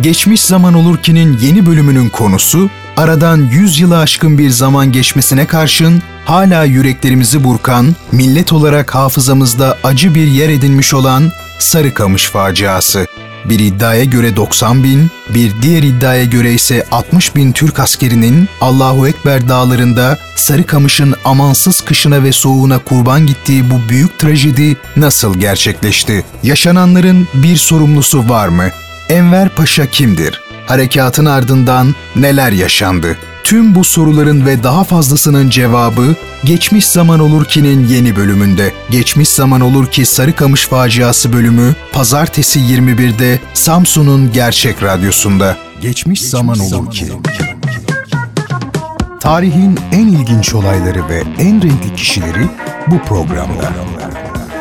Geçmiş Zaman Olur ki'nin yeni bölümünün konusu, aradan 100 yılı aşkın bir zaman geçmesine karşın hala yüreklerimizi burkan, millet olarak hafızamızda acı bir yer edinmiş olan Sarıkamış faciası. Bir iddiaya göre 90 bin, bir diğer iddiaya göre ise 60 bin Türk askerinin Allahu Ekber dağlarında Sarıkamış'ın amansız kışına ve soğuğuna kurban gittiği bu büyük trajedi nasıl gerçekleşti? Yaşananların bir sorumlusu var mı? Enver Paşa kimdir? Harekatın ardından neler yaşandı? Tüm bu soruların ve daha fazlasının cevabı Geçmiş Zaman Olur Ki'nin yeni bölümünde. Geçmiş Zaman Olur Ki Sarıkamış Faciası bölümü Pazartesi 21'de Samsun'un Gerçek Radyosu'nda. Geçmiş, Geçmiş Zaman Olur Ki. Tarihin en ilginç olayları ve en renkli kişileri bu programda.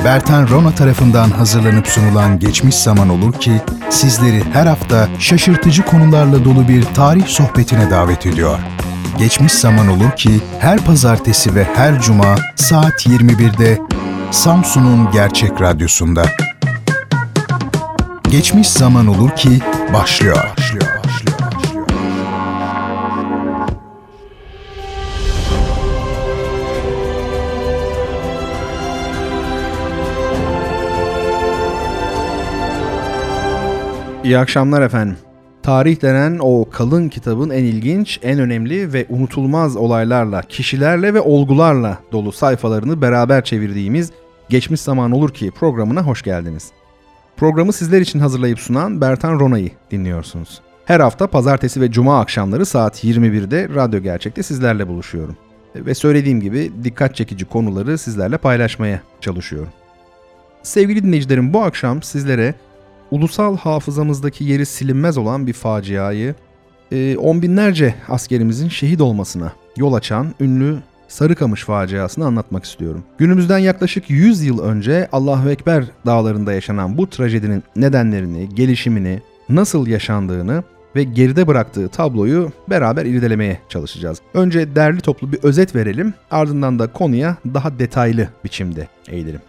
Bertan Rona tarafından hazırlanıp sunulan Geçmiş Zaman Olur ki sizleri her hafta şaşırtıcı konularla dolu bir tarih sohbetine davet ediyor. Geçmiş Zaman Olur ki her pazartesi ve her cuma saat 21'de Samsun'un Gerçek Radyosu'nda. Geçmiş Zaman Olur ki başlıyor. başlıyor. İyi akşamlar efendim. Tarih denen o kalın kitabın en ilginç, en önemli ve unutulmaz olaylarla, kişilerle ve olgularla dolu sayfalarını beraber çevirdiğimiz Geçmiş Zaman Olur Ki programına hoş geldiniz. Programı sizler için hazırlayıp sunan Bertan Rona'yı dinliyorsunuz. Her hafta pazartesi ve cuma akşamları saat 21'de Radyo Gerçek'te sizlerle buluşuyorum. Ve söylediğim gibi dikkat çekici konuları sizlerle paylaşmaya çalışıyorum. Sevgili dinleyicilerim bu akşam sizlere ulusal hafızamızdaki yeri silinmez olan bir faciayı, e, on binlerce askerimizin şehit olmasına yol açan ünlü Sarıkamış faciasını anlatmak istiyorum. Günümüzden yaklaşık 100 yıl önce Allahu Ekber dağlarında yaşanan bu trajedinin nedenlerini, gelişimini, nasıl yaşandığını ve geride bıraktığı tabloyu beraber irdelemeye çalışacağız. Önce derli toplu bir özet verelim, ardından da konuya daha detaylı biçimde eğilelim.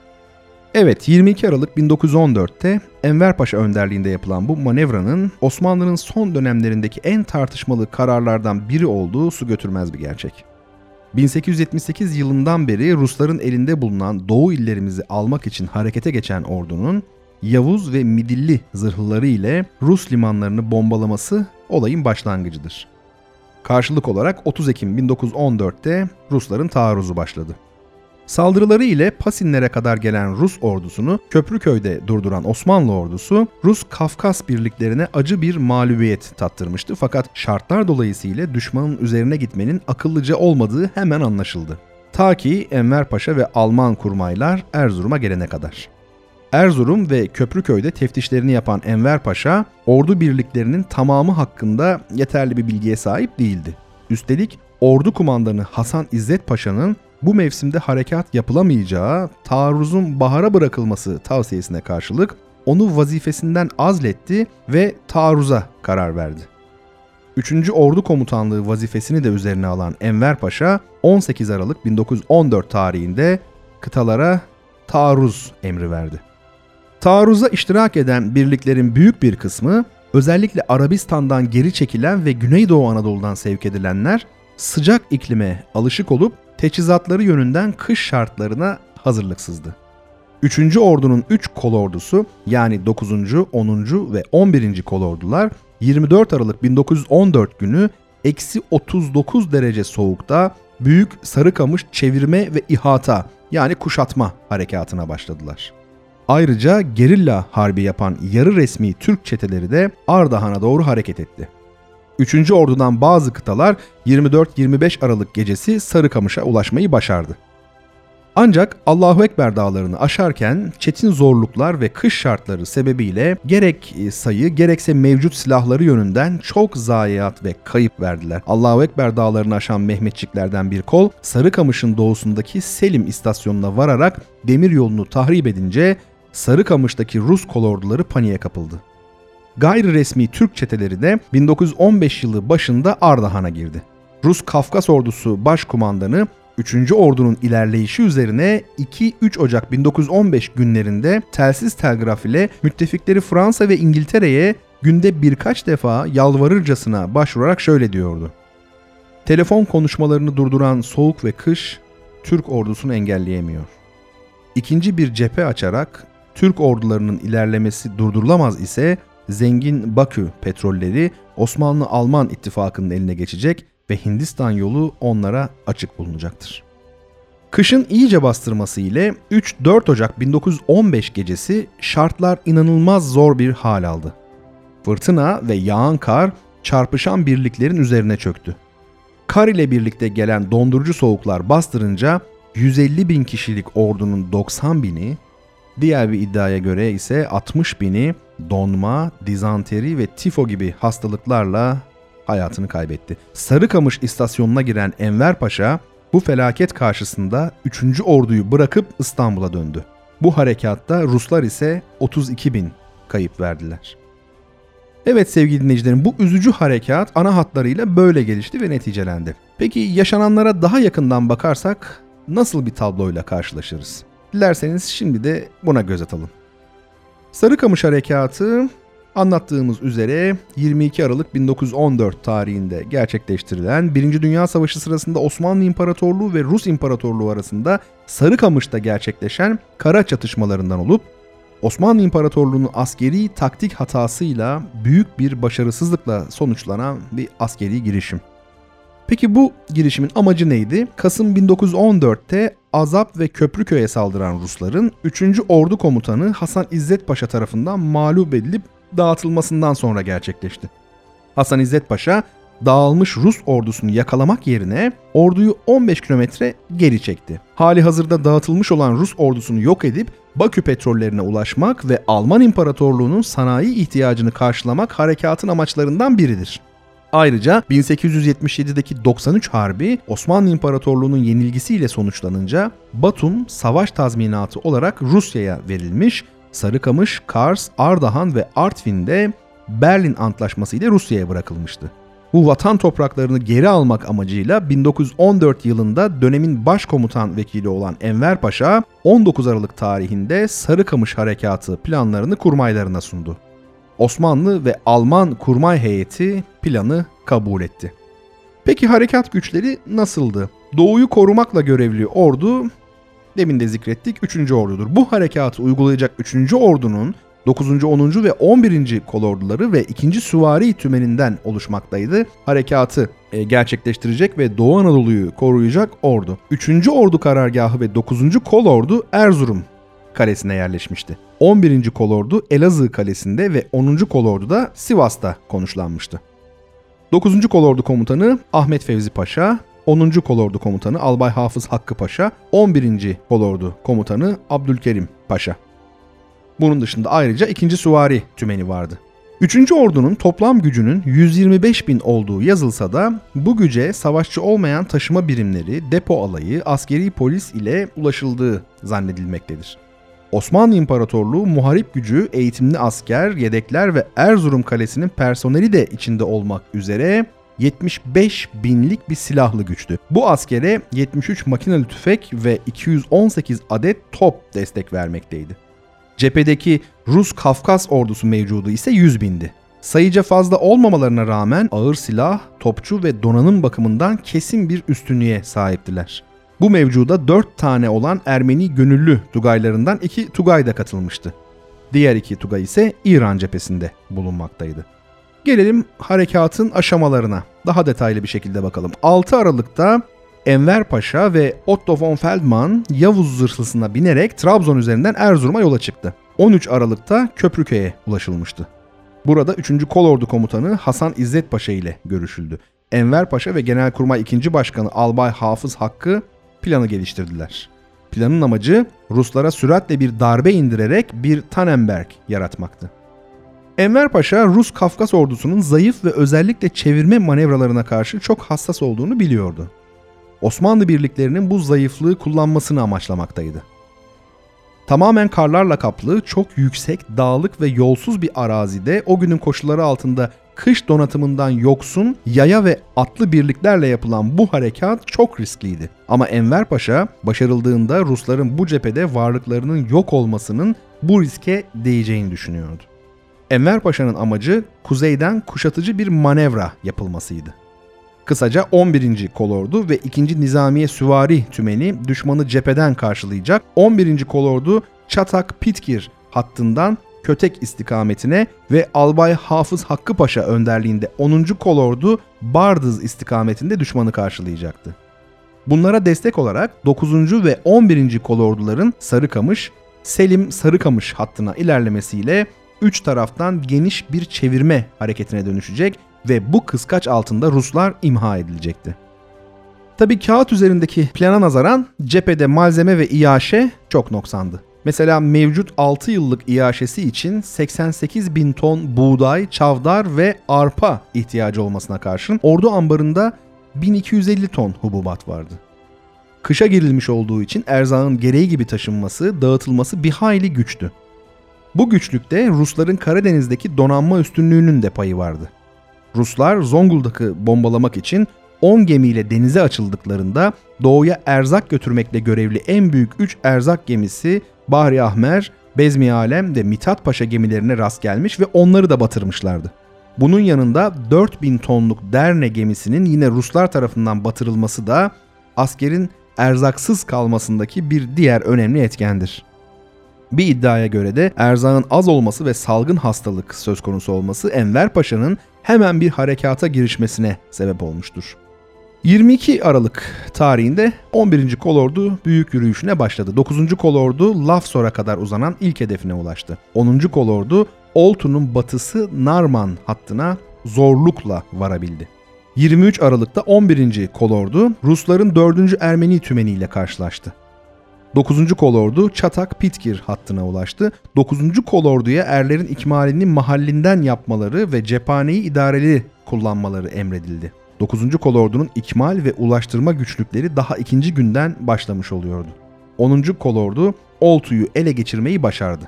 Evet 22 Aralık 1914'te Enver Paşa önderliğinde yapılan bu manevranın Osmanlı'nın son dönemlerindeki en tartışmalı kararlardan biri olduğu su götürmez bir gerçek. 1878 yılından beri Rusların elinde bulunan Doğu illerimizi almak için harekete geçen ordunun Yavuz ve Midilli zırhlıları ile Rus limanlarını bombalaması olayın başlangıcıdır. Karşılık olarak 30 Ekim 1914'te Rusların taarruzu başladı. Saldırıları ile Pasinlere kadar gelen Rus ordusunu Köprüköy'de durduran Osmanlı ordusu Rus Kafkas birliklerine acı bir mağlubiyet tattırmıştı fakat şartlar dolayısıyla düşmanın üzerine gitmenin akıllıca olmadığı hemen anlaşıldı. Ta ki Enver Paşa ve Alman kurmaylar Erzurum'a gelene kadar. Erzurum ve Köprüköy'de teftişlerini yapan Enver Paşa, ordu birliklerinin tamamı hakkında yeterli bir bilgiye sahip değildi. Üstelik ordu kumandanı Hasan İzzet Paşa'nın bu mevsimde harekat yapılamayacağı, taarruzun bahara bırakılması tavsiyesine karşılık onu vazifesinden azletti ve taarruza karar verdi. 3. Ordu Komutanlığı vazifesini de üzerine alan Enver Paşa 18 Aralık 1914 tarihinde kıtalara taarruz emri verdi. Taarruza iştirak eden birliklerin büyük bir kısmı özellikle Arabistan'dan geri çekilen ve Güneydoğu Anadolu'dan sevk edilenler sıcak iklime alışık olup teçhizatları yönünden kış şartlarına hazırlıksızdı. 3. ordunun 3 kolordusu yani 9. 10. ve 11. kolordular 24 Aralık 1914 günü eksi 39 derece soğukta Büyük Sarıkamış çevirme ve ihata yani kuşatma harekatına başladılar. Ayrıca gerilla harbi yapan yarı resmi Türk çeteleri de Ardahan'a doğru hareket etti. 3. Ordu'dan bazı kıtalar 24-25 Aralık gecesi Sarıkamış'a ulaşmayı başardı. Ancak Allahu Ekber dağlarını aşarken çetin zorluklar ve kış şartları sebebiyle gerek sayı gerekse mevcut silahları yönünden çok zayiat ve kayıp verdiler. Allahu Ekber dağlarını aşan Mehmetçiklerden bir kol Sarıkamış'ın doğusundaki Selim istasyonuna vararak demir yolunu tahrip edince Sarıkamış'taki Rus kolorduları paniğe kapıldı gayri resmi Türk çeteleri de 1915 yılı başında Ardahan'a girdi. Rus Kafkas ordusu başkumandanı 3. ordunun ilerleyişi üzerine 2-3 Ocak 1915 günlerinde telsiz telgraf ile müttefikleri Fransa ve İngiltere'ye günde birkaç defa yalvarırcasına başvurarak şöyle diyordu. Telefon konuşmalarını durduran soğuk ve kış Türk ordusunu engelleyemiyor. İkinci bir cephe açarak Türk ordularının ilerlemesi durdurulamaz ise zengin Bakü petrolleri Osmanlı-Alman ittifakının eline geçecek ve Hindistan yolu onlara açık bulunacaktır. Kışın iyice bastırması ile 3-4 Ocak 1915 gecesi şartlar inanılmaz zor bir hal aldı. Fırtına ve yağan kar çarpışan birliklerin üzerine çöktü. Kar ile birlikte gelen dondurucu soğuklar bastırınca 150 bin kişilik ordunun 90 bini, diğer bir iddiaya göre ise 60 bini donma, dizanteri ve tifo gibi hastalıklarla hayatını kaybetti. Sarıkamış istasyonuna giren Enver Paşa bu felaket karşısında 3. orduyu bırakıp İstanbul'a döndü. Bu harekatta Ruslar ise 32 bin kayıp verdiler. Evet sevgili dinleyicilerim bu üzücü harekat ana hatlarıyla böyle gelişti ve neticelendi. Peki yaşananlara daha yakından bakarsak nasıl bir tabloyla karşılaşırız? Dilerseniz şimdi de buna göz atalım. Sarıkamış Harekatı anlattığımız üzere 22 Aralık 1914 tarihinde gerçekleştirilen 1. Dünya Savaşı sırasında Osmanlı İmparatorluğu ve Rus İmparatorluğu arasında Sarıkamış'ta gerçekleşen kara çatışmalarından olup Osmanlı İmparatorluğu'nun askeri taktik hatasıyla büyük bir başarısızlıkla sonuçlanan bir askeri girişim. Peki bu girişimin amacı neydi? Kasım 1914'te Azap ve Köprüköy'e saldıran Rusların 3. Ordu Komutanı Hasan İzzet Paşa tarafından mağlup edilip dağıtılmasından sonra gerçekleşti. Hasan İzzet Paşa dağılmış Rus ordusunu yakalamak yerine orduyu 15 kilometre geri çekti. Hali hazırda dağıtılmış olan Rus ordusunu yok edip Bakü petrollerine ulaşmak ve Alman İmparatorluğu'nun sanayi ihtiyacını karşılamak harekatın amaçlarından biridir. Ayrıca 1877'deki 93 Harbi Osmanlı İmparatorluğu'nun yenilgisiyle sonuçlanınca Batum savaş tazminatı olarak Rusya'ya verilmiş, Sarıkamış, Kars, Ardahan ve Artvin'de Berlin Antlaşması ile Rusya'ya bırakılmıştı. Bu vatan topraklarını geri almak amacıyla 1914 yılında dönemin başkomutan vekili olan Enver Paşa 19 Aralık tarihinde Sarıkamış Harekatı planlarını kurmaylarına sundu. Osmanlı ve Alman kurmay heyeti planı kabul etti. Peki harekat güçleri nasıldı? Doğuyu korumakla görevli ordu demin de zikrettik 3. ordudur. Bu harekatı uygulayacak 3. ordunun 9. 10. ve 11. kolorduları ve 2. süvari tümeninden oluşmaktaydı. Harekatı e, gerçekleştirecek ve Doğu Anadolu'yu koruyacak ordu. 3. ordu karargahı ve 9. kolordu Erzurum kalesine yerleşmişti. 11. kolordu Elazığ kalesinde ve 10. kolordu da Sivas'ta konuşlanmıştı. 9. kolordu komutanı Ahmet Fevzi Paşa, 10. kolordu komutanı Albay Hafız Hakkı Paşa, 11. kolordu komutanı Abdülkerim Paşa. Bunun dışında ayrıca 2. Süvari tümeni vardı. 3. ordunun toplam gücünün 125 bin olduğu yazılsa da bu güce savaşçı olmayan taşıma birimleri, depo alayı, askeri polis ile ulaşıldığı zannedilmektedir. Osmanlı İmparatorluğu muharip gücü, eğitimli asker, yedekler ve Erzurum Kalesi'nin personeli de içinde olmak üzere 75 binlik bir silahlı güçtü. Bu askere 73 makinalı tüfek ve 218 adet top destek vermekteydi. Cephedeki Rus Kafkas ordusu mevcudu ise 100 bindi. Sayıca fazla olmamalarına rağmen ağır silah, topçu ve donanım bakımından kesin bir üstünlüğe sahiptiler. Bu mevcuda 4 tane olan Ermeni gönüllü Tugaylarından 2 Tugay da katılmıştı. Diğer iki Tugay ise İran cephesinde bulunmaktaydı. Gelelim harekatın aşamalarına. Daha detaylı bir şekilde bakalım. 6 Aralık'ta Enver Paşa ve Otto von Feldman Yavuz zırhlısına binerek Trabzon üzerinden Erzurum'a yola çıktı. 13 Aralık'ta Köprüköy'e ulaşılmıştı. Burada 3. Kolordu Komutanı Hasan İzzet Paşa ile görüşüldü. Enver Paşa ve Genelkurmay 2. Başkanı Albay Hafız Hakkı planı geliştirdiler. Planın amacı Ruslara süratle bir darbe indirerek bir Tannenberg yaratmaktı. Enver Paşa Rus Kafkas ordusunun zayıf ve özellikle çevirme manevralarına karşı çok hassas olduğunu biliyordu. Osmanlı birliklerinin bu zayıflığı kullanmasını amaçlamaktaydı. Tamamen karlarla kaplı, çok yüksek, dağlık ve yolsuz bir arazide o günün koşulları altında kış donatımından yoksun yaya ve atlı birliklerle yapılan bu harekat çok riskliydi. Ama Enver Paşa başarıldığında Rusların bu cephede varlıklarının yok olmasının bu riske değeceğini düşünüyordu. Enver Paşa'nın amacı kuzeyden kuşatıcı bir manevra yapılmasıydı. Kısaca 11. Kolordu ve 2. Nizamiye Süvari Tümeni düşmanı cepheden karşılayacak. 11. Kolordu Çatak-Pitkir hattından Kötek istikametine ve Albay Hafız Hakkı Paşa önderliğinde 10. Kolordu Bardız istikametinde düşmanı karşılayacaktı. Bunlara destek olarak 9. ve 11. kolorduların Sarıkamış, Selim Sarıkamış hattına ilerlemesiyle üç taraftan geniş bir çevirme hareketine dönüşecek ve bu kıskaç altında Ruslar imha edilecekti. Tabi kağıt üzerindeki plana nazaran cephede malzeme ve iaşe çok noksandı. Mesela mevcut 6 yıllık iaşesi için 88 bin ton buğday, çavdar ve arpa ihtiyacı olmasına karşın ordu ambarında 1250 ton hububat vardı. Kışa girilmiş olduğu için erzağın gereği gibi taşınması, dağıtılması bir hayli güçtü. Bu güçlükte Rusların Karadeniz'deki donanma üstünlüğünün de payı vardı. Ruslar Zonguldak'ı bombalamak için 10 gemiyle denize açıldıklarında doğuya erzak götürmekle görevli en büyük 3 erzak gemisi Bahri Ahmer, Bezmi Alem ve Mithat Paşa gemilerine rast gelmiş ve onları da batırmışlardı. Bunun yanında 4000 tonluk Derne gemisinin yine Ruslar tarafından batırılması da askerin erzaksız kalmasındaki bir diğer önemli etkendir. Bir iddiaya göre de erzağın az olması ve salgın hastalık söz konusu olması Enver Paşa'nın hemen bir harekata girişmesine sebep olmuştur. 22 Aralık tarihinde 11. Kolordu büyük yürüyüşüne başladı. 9. Kolordu Lafsor'a kadar uzanan ilk hedefine ulaştı. 10. Kolordu Oltu'nun batısı Narman hattına zorlukla varabildi. 23 Aralık'ta 11. Kolordu Rusların 4. Ermeni tümeniyle karşılaştı. 9. kolordu Çatak-Pitkir hattına ulaştı. 9. kolorduya erlerin ikmalini mahallinden yapmaları ve cephaneyi idareli kullanmaları emredildi. 9. kolordunun ikmal ve ulaştırma güçlükleri daha ikinci günden başlamış oluyordu. 10. kolordu Oltu'yu ele geçirmeyi başardı.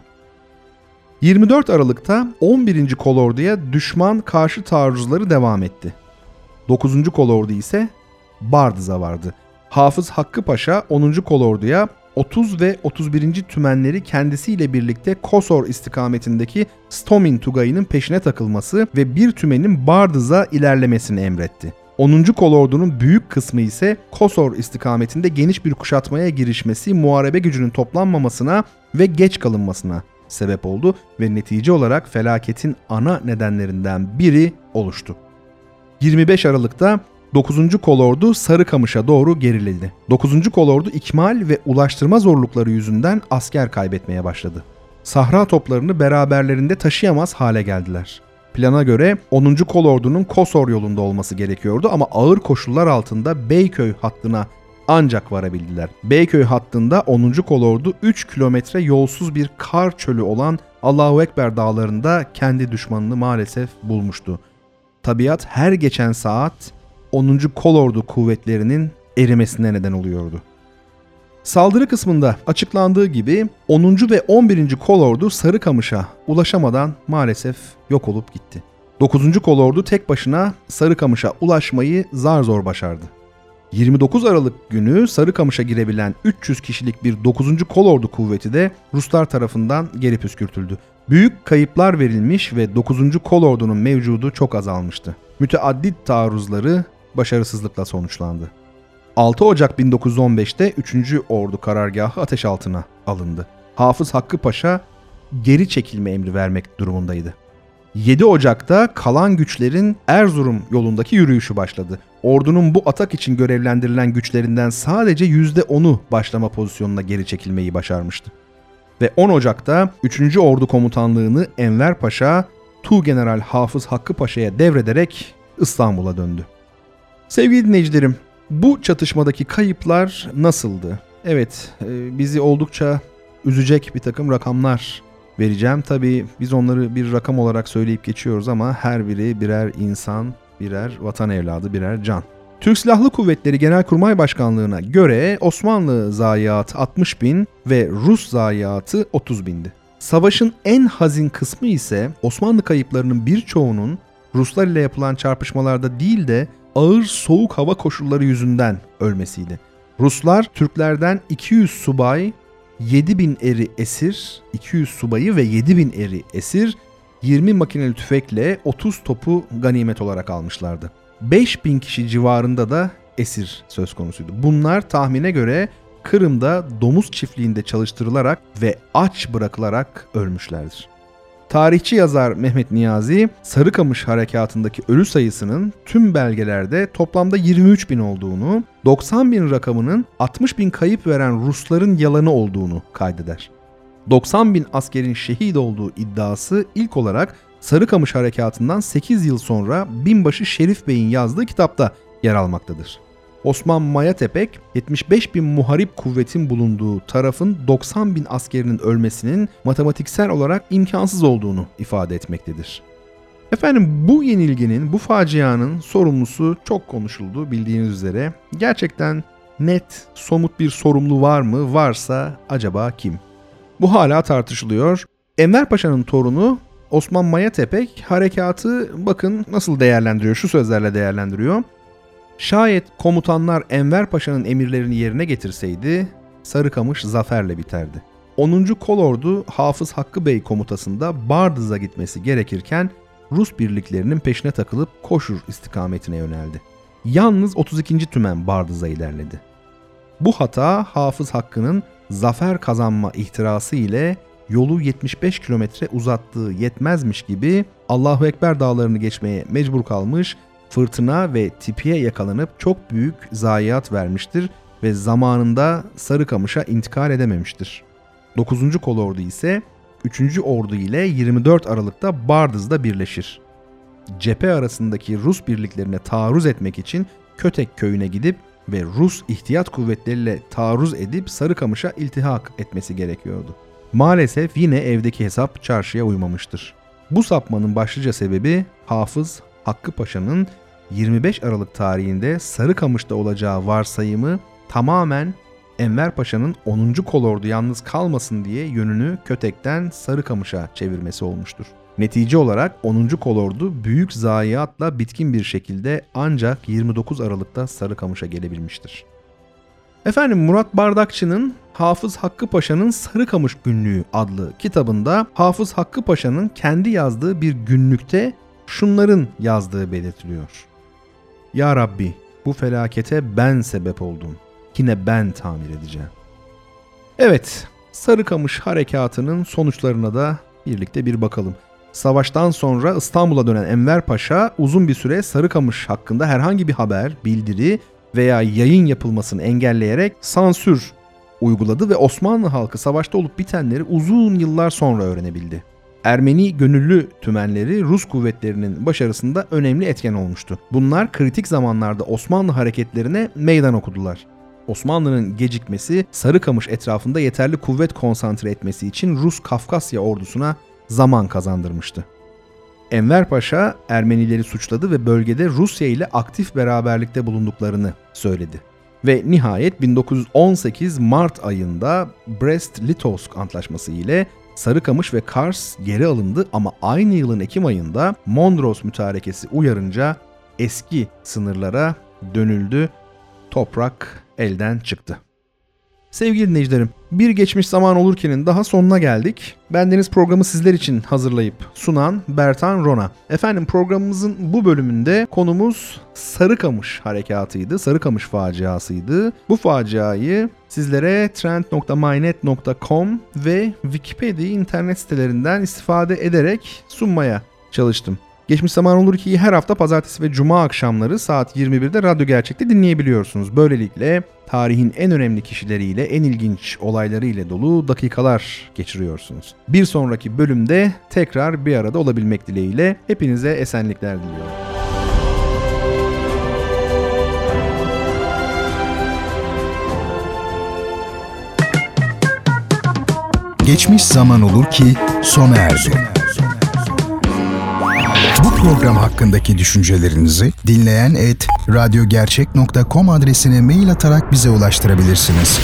24 Aralık'ta 11. kolorduya düşman karşı taarruzları devam etti. 9. kolordu ise Bardız'a vardı. Hafız Hakkı Paşa 10. kolorduya 30 ve 31. tümenleri kendisiyle birlikte Kosor istikametindeki Stomin Tugayı'nın peşine takılması ve bir tümenin Bardız'a ilerlemesini emretti. 10. kolordunun büyük kısmı ise Kosor istikametinde geniş bir kuşatmaya girişmesi muharebe gücünün toplanmamasına ve geç kalınmasına sebep oldu ve netice olarak felaketin ana nedenlerinden biri oluştu. 25 Aralık'ta 9. kolordu Sarıkamış'a doğru geriledi. 9. kolordu ikmal ve ulaştırma zorlukları yüzünden asker kaybetmeye başladı. Sahra toplarını beraberlerinde taşıyamaz hale geldiler. Plana göre 10. kolordunun Kosor yolunda olması gerekiyordu ama ağır koşullar altında Beyköy hattına ancak varabildiler. Beyköy hattında 10. kolordu 3 kilometre yolsuz bir kar çölü olan Allahu Ekber dağlarında kendi düşmanını maalesef bulmuştu. Tabiat her geçen saat 10. Kolordu kuvvetlerinin erimesine neden oluyordu. Saldırı kısmında açıklandığı gibi 10. ve 11. Kolordu Sarıkamış'a ulaşamadan maalesef yok olup gitti. 9. Kolordu tek başına Sarıkamış'a ulaşmayı zar zor başardı. 29 Aralık günü Sarıkamış'a girebilen 300 kişilik bir 9. Kolordu kuvveti de Ruslar tarafından geri püskürtüldü. Büyük kayıplar verilmiş ve 9. Kolordu'nun mevcudu çok azalmıştı. Müteaddit taarruzları başarısızlıkla sonuçlandı. 6 Ocak 1915'te 3. Ordu karargahı ateş altına alındı. Hafız Hakkı Paşa geri çekilme emri vermek durumundaydı. 7 Ocak'ta kalan güçlerin Erzurum yolundaki yürüyüşü başladı. Ordunun bu atak için görevlendirilen güçlerinden sadece %10'u başlama pozisyonuna geri çekilmeyi başarmıştı. Ve 10 Ocak'ta 3. Ordu Komutanlığını Enver Paşa, Tuğgeneral Hafız Hakkı Paşa'ya devrederek İstanbul'a döndü. Sevgili dinleyicilerim, bu çatışmadaki kayıplar nasıldı? Evet, e, bizi oldukça üzecek bir takım rakamlar vereceğim. Tabii biz onları bir rakam olarak söyleyip geçiyoruz ama her biri birer insan, birer vatan evladı, birer can. Türk Silahlı Kuvvetleri Genelkurmay Başkanlığı'na göre Osmanlı zayiatı 60 bin ve Rus zayiatı 30 bindi. Savaşın en hazin kısmı ise Osmanlı kayıplarının birçoğunun Ruslar ile yapılan çarpışmalarda değil de ağır soğuk hava koşulları yüzünden ölmesiydi. Ruslar Türklerden 200 subay, 7000 eri esir, 200 subayı ve 7000 eri esir, 20 makineli tüfekle 30 topu ganimet olarak almışlardı. 5000 kişi civarında da esir söz konusuydu. Bunlar tahmine göre Kırım'da domuz çiftliğinde çalıştırılarak ve aç bırakılarak ölmüşlerdir. Tarihçi yazar Mehmet Niyazi, Sarıkamış harekatındaki ölü sayısının tüm belgelerde toplamda 23 bin olduğunu, 90 bin rakamının 60 bin kayıp veren Rusların yalanı olduğunu kaydeder. 90 bin askerin şehit olduğu iddiası ilk olarak Sarıkamış harekatından 8 yıl sonra binbaşı Şerif Bey'in yazdığı kitapta yer almaktadır. Osman Mayatepek 75 bin muharip kuvvetin bulunduğu tarafın 90 bin askerinin ölmesinin matematiksel olarak imkansız olduğunu ifade etmektedir. Efendim bu yenilginin, bu facianın sorumlusu çok konuşuldu bildiğiniz üzere. Gerçekten net, somut bir sorumlu var mı? Varsa acaba kim? Bu hala tartışılıyor. Enver Paşa'nın torunu Osman Mayatepek harekatı bakın nasıl değerlendiriyor, şu sözlerle değerlendiriyor. Şayet komutanlar Enver Paşa'nın emirlerini yerine getirseydi Sarıkamış zaferle biterdi. 10. Kolordu Hafız Hakkı Bey komutasında Bardız'a gitmesi gerekirken Rus birliklerinin peşine takılıp Koşur istikametine yöneldi. Yalnız 32. Tümen Bardız'a ilerledi. Bu hata Hafız Hakkı'nın zafer kazanma ihtirası ile yolu 75 kilometre uzattığı yetmezmiş gibi Allahu Ekber dağlarını geçmeye mecbur kalmış fırtına ve tipiye yakalanıp çok büyük zayiat vermiştir ve zamanında Sarıkamış'a intikal edememiştir. 9. kolordu ise 3. ordu ile 24 Aralık'ta Bardız'da birleşir. Cephe arasındaki Rus birliklerine taarruz etmek için Kötek köyüne gidip ve Rus ihtiyat kuvvetleriyle taarruz edip Sarıkamış'a iltihak etmesi gerekiyordu. Maalesef yine evdeki hesap çarşıya uymamıştır. Bu sapmanın başlıca sebebi Hafız Hakkı Paşa'nın 25 Aralık tarihinde Sarıkamış'ta olacağı varsayımı tamamen Enver Paşa'nın 10. kolordu yalnız kalmasın diye yönünü Kötek'ten Sarıkamış'a çevirmesi olmuştur. Netice olarak 10. kolordu büyük zayiatla bitkin bir şekilde ancak 29 Aralık'ta Sarıkamış'a gelebilmiştir. Efendim Murat Bardakçı'nın Hafız Hakkı Paşa'nın Sarıkamış Günlüğü adlı kitabında Hafız Hakkı Paşa'nın kendi yazdığı bir günlükte şunların yazdığı belirtiliyor. Ya Rabbi bu felakete ben sebep oldum. Yine ben tamir edeceğim. Evet, Sarıkamış harekatının sonuçlarına da birlikte bir bakalım. Savaştan sonra İstanbul'a dönen Enver Paşa uzun bir süre Sarıkamış hakkında herhangi bir haber, bildiri veya yayın yapılmasını engelleyerek sansür uyguladı ve Osmanlı halkı savaşta olup bitenleri uzun yıllar sonra öğrenebildi. Ermeni gönüllü tümenleri Rus kuvvetlerinin başarısında önemli etken olmuştu. Bunlar kritik zamanlarda Osmanlı hareketlerine meydan okudular. Osmanlı'nın gecikmesi Sarıkamış etrafında yeterli kuvvet konsantre etmesi için Rus Kafkasya ordusuna zaman kazandırmıştı. Enver Paşa Ermenileri suçladı ve bölgede Rusya ile aktif beraberlikte bulunduklarını söyledi. Ve nihayet 1918 Mart ayında Brest-Litovsk antlaşması ile Sarıkamış ve Kars geri alındı ama aynı yılın Ekim ayında Mondros mütarekesi uyarınca eski sınırlara dönüldü. Toprak elden çıktı. Sevgili dinleyicilerim, bir geçmiş zaman olurkenin daha sonuna geldik. Bendeniz programı sizler için hazırlayıp sunan Bertan Rona. Efendim programımızın bu bölümünde konumuz Sarıkamış harekatıydı, Sarıkamış faciasıydı. Bu faciayı sizlere trend.mynet.com ve Wikipedia internet sitelerinden istifade ederek sunmaya çalıştım. Geçmiş zaman olur ki her hafta pazartesi ve cuma akşamları saat 21'de Radyo Gerçek'te dinleyebiliyorsunuz. Böylelikle tarihin en önemli kişileriyle, en ilginç olaylarıyla dolu dakikalar geçiriyorsunuz. Bir sonraki bölümde tekrar bir arada olabilmek dileğiyle hepinize esenlikler diliyorum. Geçmiş zaman olur ki sona erdi. Bu program hakkındaki düşüncelerinizi dinleyen et radyogercek.com adresine mail atarak bize ulaştırabilirsiniz.